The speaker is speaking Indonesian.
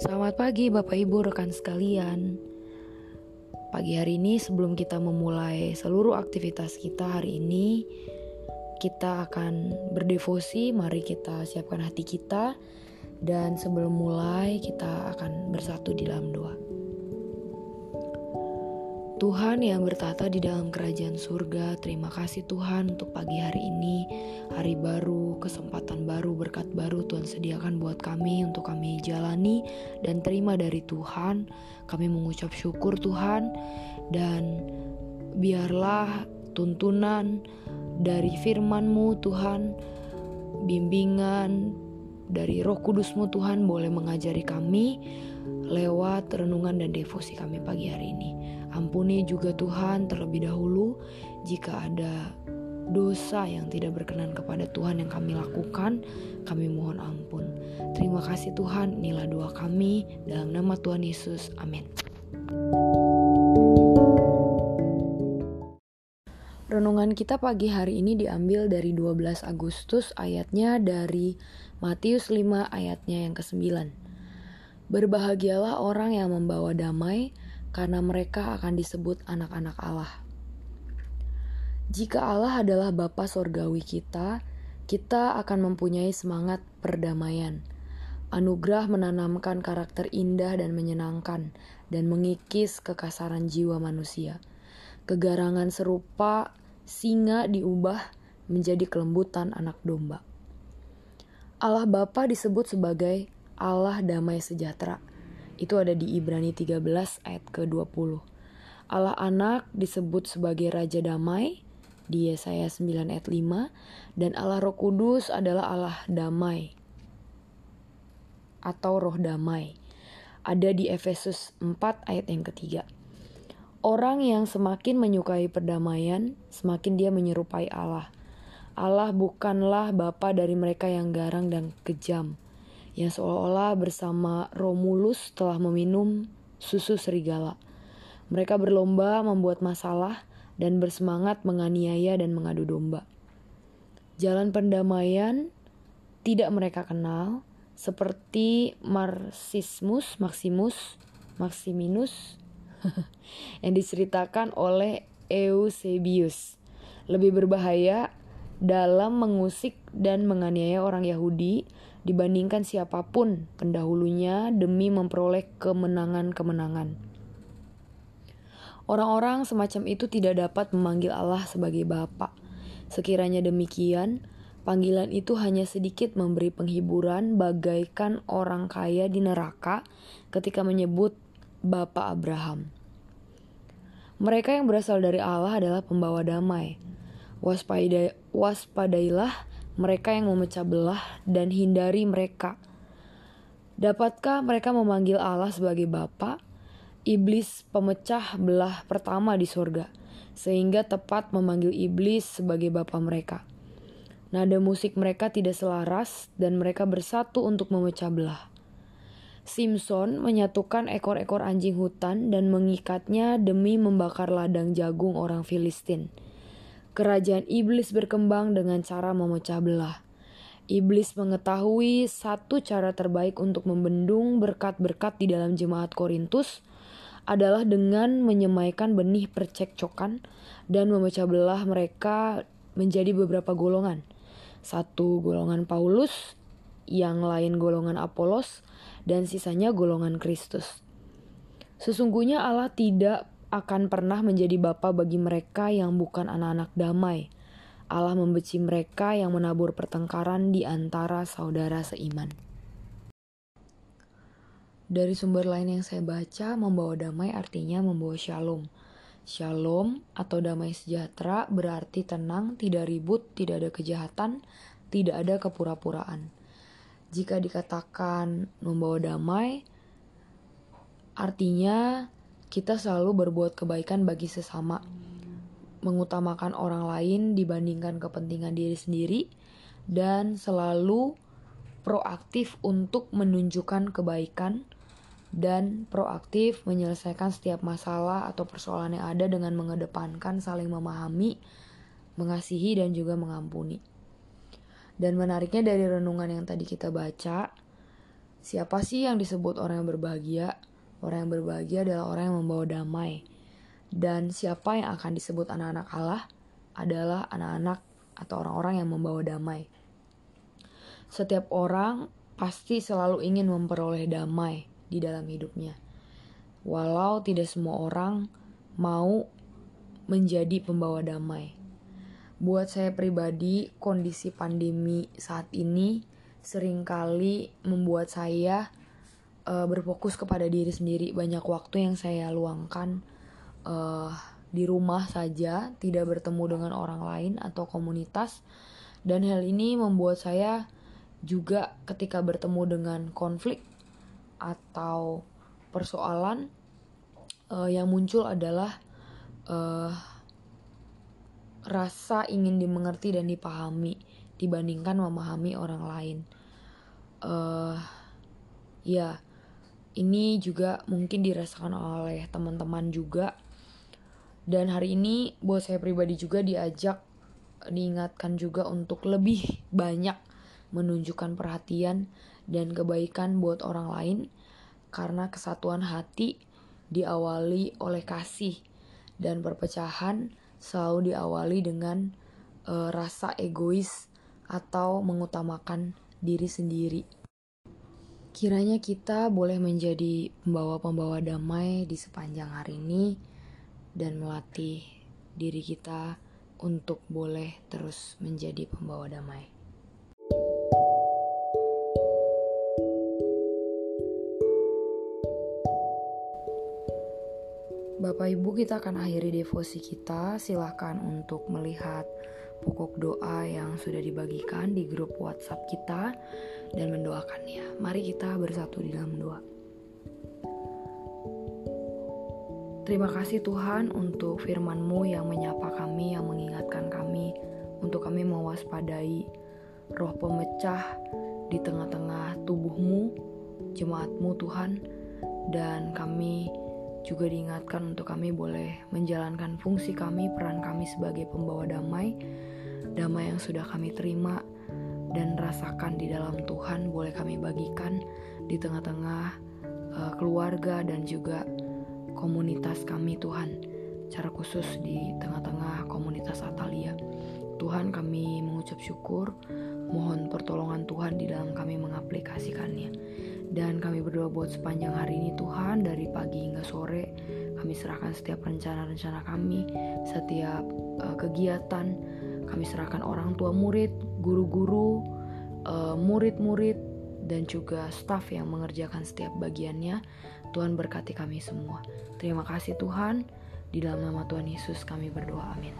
Selamat pagi Bapak Ibu rekan sekalian. Pagi hari ini sebelum kita memulai seluruh aktivitas kita hari ini, kita akan berdevosi, mari kita siapkan hati kita dan sebelum mulai kita akan bersatu di dalam doa. Tuhan yang bertata di dalam kerajaan surga, terima kasih Tuhan untuk pagi hari ini, hari baru, kesempatan baru, berkat baru Tuhan sediakan buat kami untuk kami jalani dan terima dari Tuhan. Kami mengucap syukur Tuhan dan biarlah tuntunan dari firman-Mu Tuhan, bimbingan dari roh kudus-Mu Tuhan boleh mengajari kami lewat renungan dan devosi kami pagi hari ini. Ampuni juga Tuhan terlebih dahulu jika ada dosa yang tidak berkenan kepada Tuhan yang kami lakukan, kami mohon ampun. Terima kasih Tuhan, inilah doa kami dalam nama Tuhan Yesus. Amin. Renungan kita pagi hari ini diambil dari 12 Agustus ayatnya dari Matius 5 ayatnya yang ke-9. Berbahagialah orang yang membawa damai, karena mereka akan disebut anak-anak Allah. Jika Allah adalah Bapa Sorgawi kita, kita akan mempunyai semangat perdamaian. Anugerah menanamkan karakter indah dan menyenangkan, dan mengikis kekasaran jiwa manusia. Kegarangan serupa singa diubah menjadi kelembutan anak domba. Allah Bapa disebut sebagai Allah damai sejahtera itu ada di Ibrani 13 ayat ke-20. Allah anak disebut sebagai Raja Damai di Yesaya 9 ayat 5 dan Allah Roh Kudus adalah Allah damai atau roh damai. Ada di Efesus 4 ayat yang ketiga. Orang yang semakin menyukai perdamaian, semakin dia menyerupai Allah. Allah bukanlah bapa dari mereka yang garang dan kejam, yang seolah-olah bersama Romulus telah meminum susu serigala. Mereka berlomba membuat masalah dan bersemangat menganiaya dan mengadu domba. Jalan pendamaian tidak mereka kenal, seperti Marxismus, Maximus, Maximinus yang diceritakan oleh Eusebius. Lebih berbahaya dalam mengusik dan menganiaya orang Yahudi dibandingkan siapa pun pendahulunya demi memperoleh kemenangan-kemenangan. Orang-orang semacam itu tidak dapat memanggil Allah sebagai Bapa. Sekiranya demikian, panggilan itu hanya sedikit memberi penghiburan bagaikan orang kaya di neraka ketika menyebut Bapa Abraham. Mereka yang berasal dari Allah adalah pembawa damai. waspadailah mereka yang memecah belah dan hindari mereka. Dapatkah mereka memanggil Allah sebagai Bapa? Iblis pemecah belah pertama di surga, sehingga tepat memanggil iblis sebagai bapa mereka. Nada musik mereka tidak selaras dan mereka bersatu untuk memecah belah. Simpson menyatukan ekor-ekor anjing hutan dan mengikatnya demi membakar ladang jagung orang Filistin kerajaan iblis berkembang dengan cara memecah belah. Iblis mengetahui satu cara terbaik untuk membendung berkat-berkat di dalam jemaat Korintus adalah dengan menyemaikan benih percekcokan dan memecah belah mereka menjadi beberapa golongan. Satu golongan Paulus, yang lain golongan Apolos, dan sisanya golongan Kristus. Sesungguhnya Allah tidak akan pernah menjadi bapa bagi mereka yang bukan anak-anak damai. Allah membenci mereka yang menabur pertengkaran di antara saudara seiman. Dari sumber lain yang saya baca, membawa damai artinya membawa shalom. Shalom atau damai sejahtera berarti tenang, tidak ribut, tidak ada kejahatan, tidak ada kepura-puraan. Jika dikatakan membawa damai, artinya kita selalu berbuat kebaikan bagi sesama, mengutamakan orang lain dibandingkan kepentingan diri sendiri, dan selalu proaktif untuk menunjukkan kebaikan dan proaktif menyelesaikan setiap masalah atau persoalan yang ada dengan mengedepankan saling memahami, mengasihi, dan juga mengampuni. Dan menariknya dari renungan yang tadi kita baca, Siapa sih yang disebut orang yang berbahagia? Orang yang berbahagia adalah orang yang membawa damai. Dan siapa yang akan disebut anak-anak Allah? Adalah anak-anak atau orang-orang yang membawa damai. Setiap orang pasti selalu ingin memperoleh damai di dalam hidupnya. Walau tidak semua orang mau menjadi pembawa damai. Buat saya pribadi, kondisi pandemi saat ini sering kali membuat saya uh, berfokus kepada diri sendiri. Banyak waktu yang saya luangkan uh, di rumah saja, tidak bertemu dengan orang lain atau komunitas. Dan hal ini membuat saya juga ketika bertemu dengan konflik atau persoalan uh, yang muncul adalah uh, rasa ingin dimengerti dan dipahami dibandingkan memahami orang lain. Uh, ya, ini juga mungkin dirasakan oleh teman-teman juga. Dan hari ini buat saya pribadi juga diajak diingatkan juga untuk lebih banyak menunjukkan perhatian dan kebaikan buat orang lain karena kesatuan hati diawali oleh kasih dan perpecahan selalu diawali dengan uh, rasa egois atau mengutamakan diri sendiri. Kiranya kita boleh menjadi pembawa-pembawa damai di sepanjang hari ini dan melatih diri kita untuk boleh terus menjadi pembawa damai. Bapak Ibu kita akan akhiri devosi kita. Silahkan untuk melihat pokok doa yang sudah dibagikan di grup WhatsApp kita Dan mendoakannya. Mari kita bersatu di dalam doa. Terima kasih Tuhan untuk firman-Mu yang menyapa kami, yang mengingatkan kami untuk kami mewaspadai roh pemecah di tengah-tengah tubuhmu, jemaatmu Tuhan, dan kami juga diingatkan untuk kami boleh menjalankan fungsi kami, peran kami sebagai pembawa damai, damai yang sudah kami terima dan rasakan di dalam Tuhan boleh kami bagikan di tengah-tengah uh, keluarga dan juga komunitas kami Tuhan, cara khusus di tengah-tengah komunitas Atalia. Tuhan kami mengucap syukur, mohon pertolongan Tuhan di dalam kami mengaplikasikannya. Dan kami berdoa buat sepanjang hari ini Tuhan dari pagi hingga sore kami serahkan setiap rencana-rencana kami, setiap uh, kegiatan kami serahkan orang tua murid, guru-guru, uh, murid-murid dan juga staf yang mengerjakan setiap bagiannya. Tuhan berkati kami semua. Terima kasih Tuhan. Di dalam nama Tuhan Yesus kami berdoa. Amin.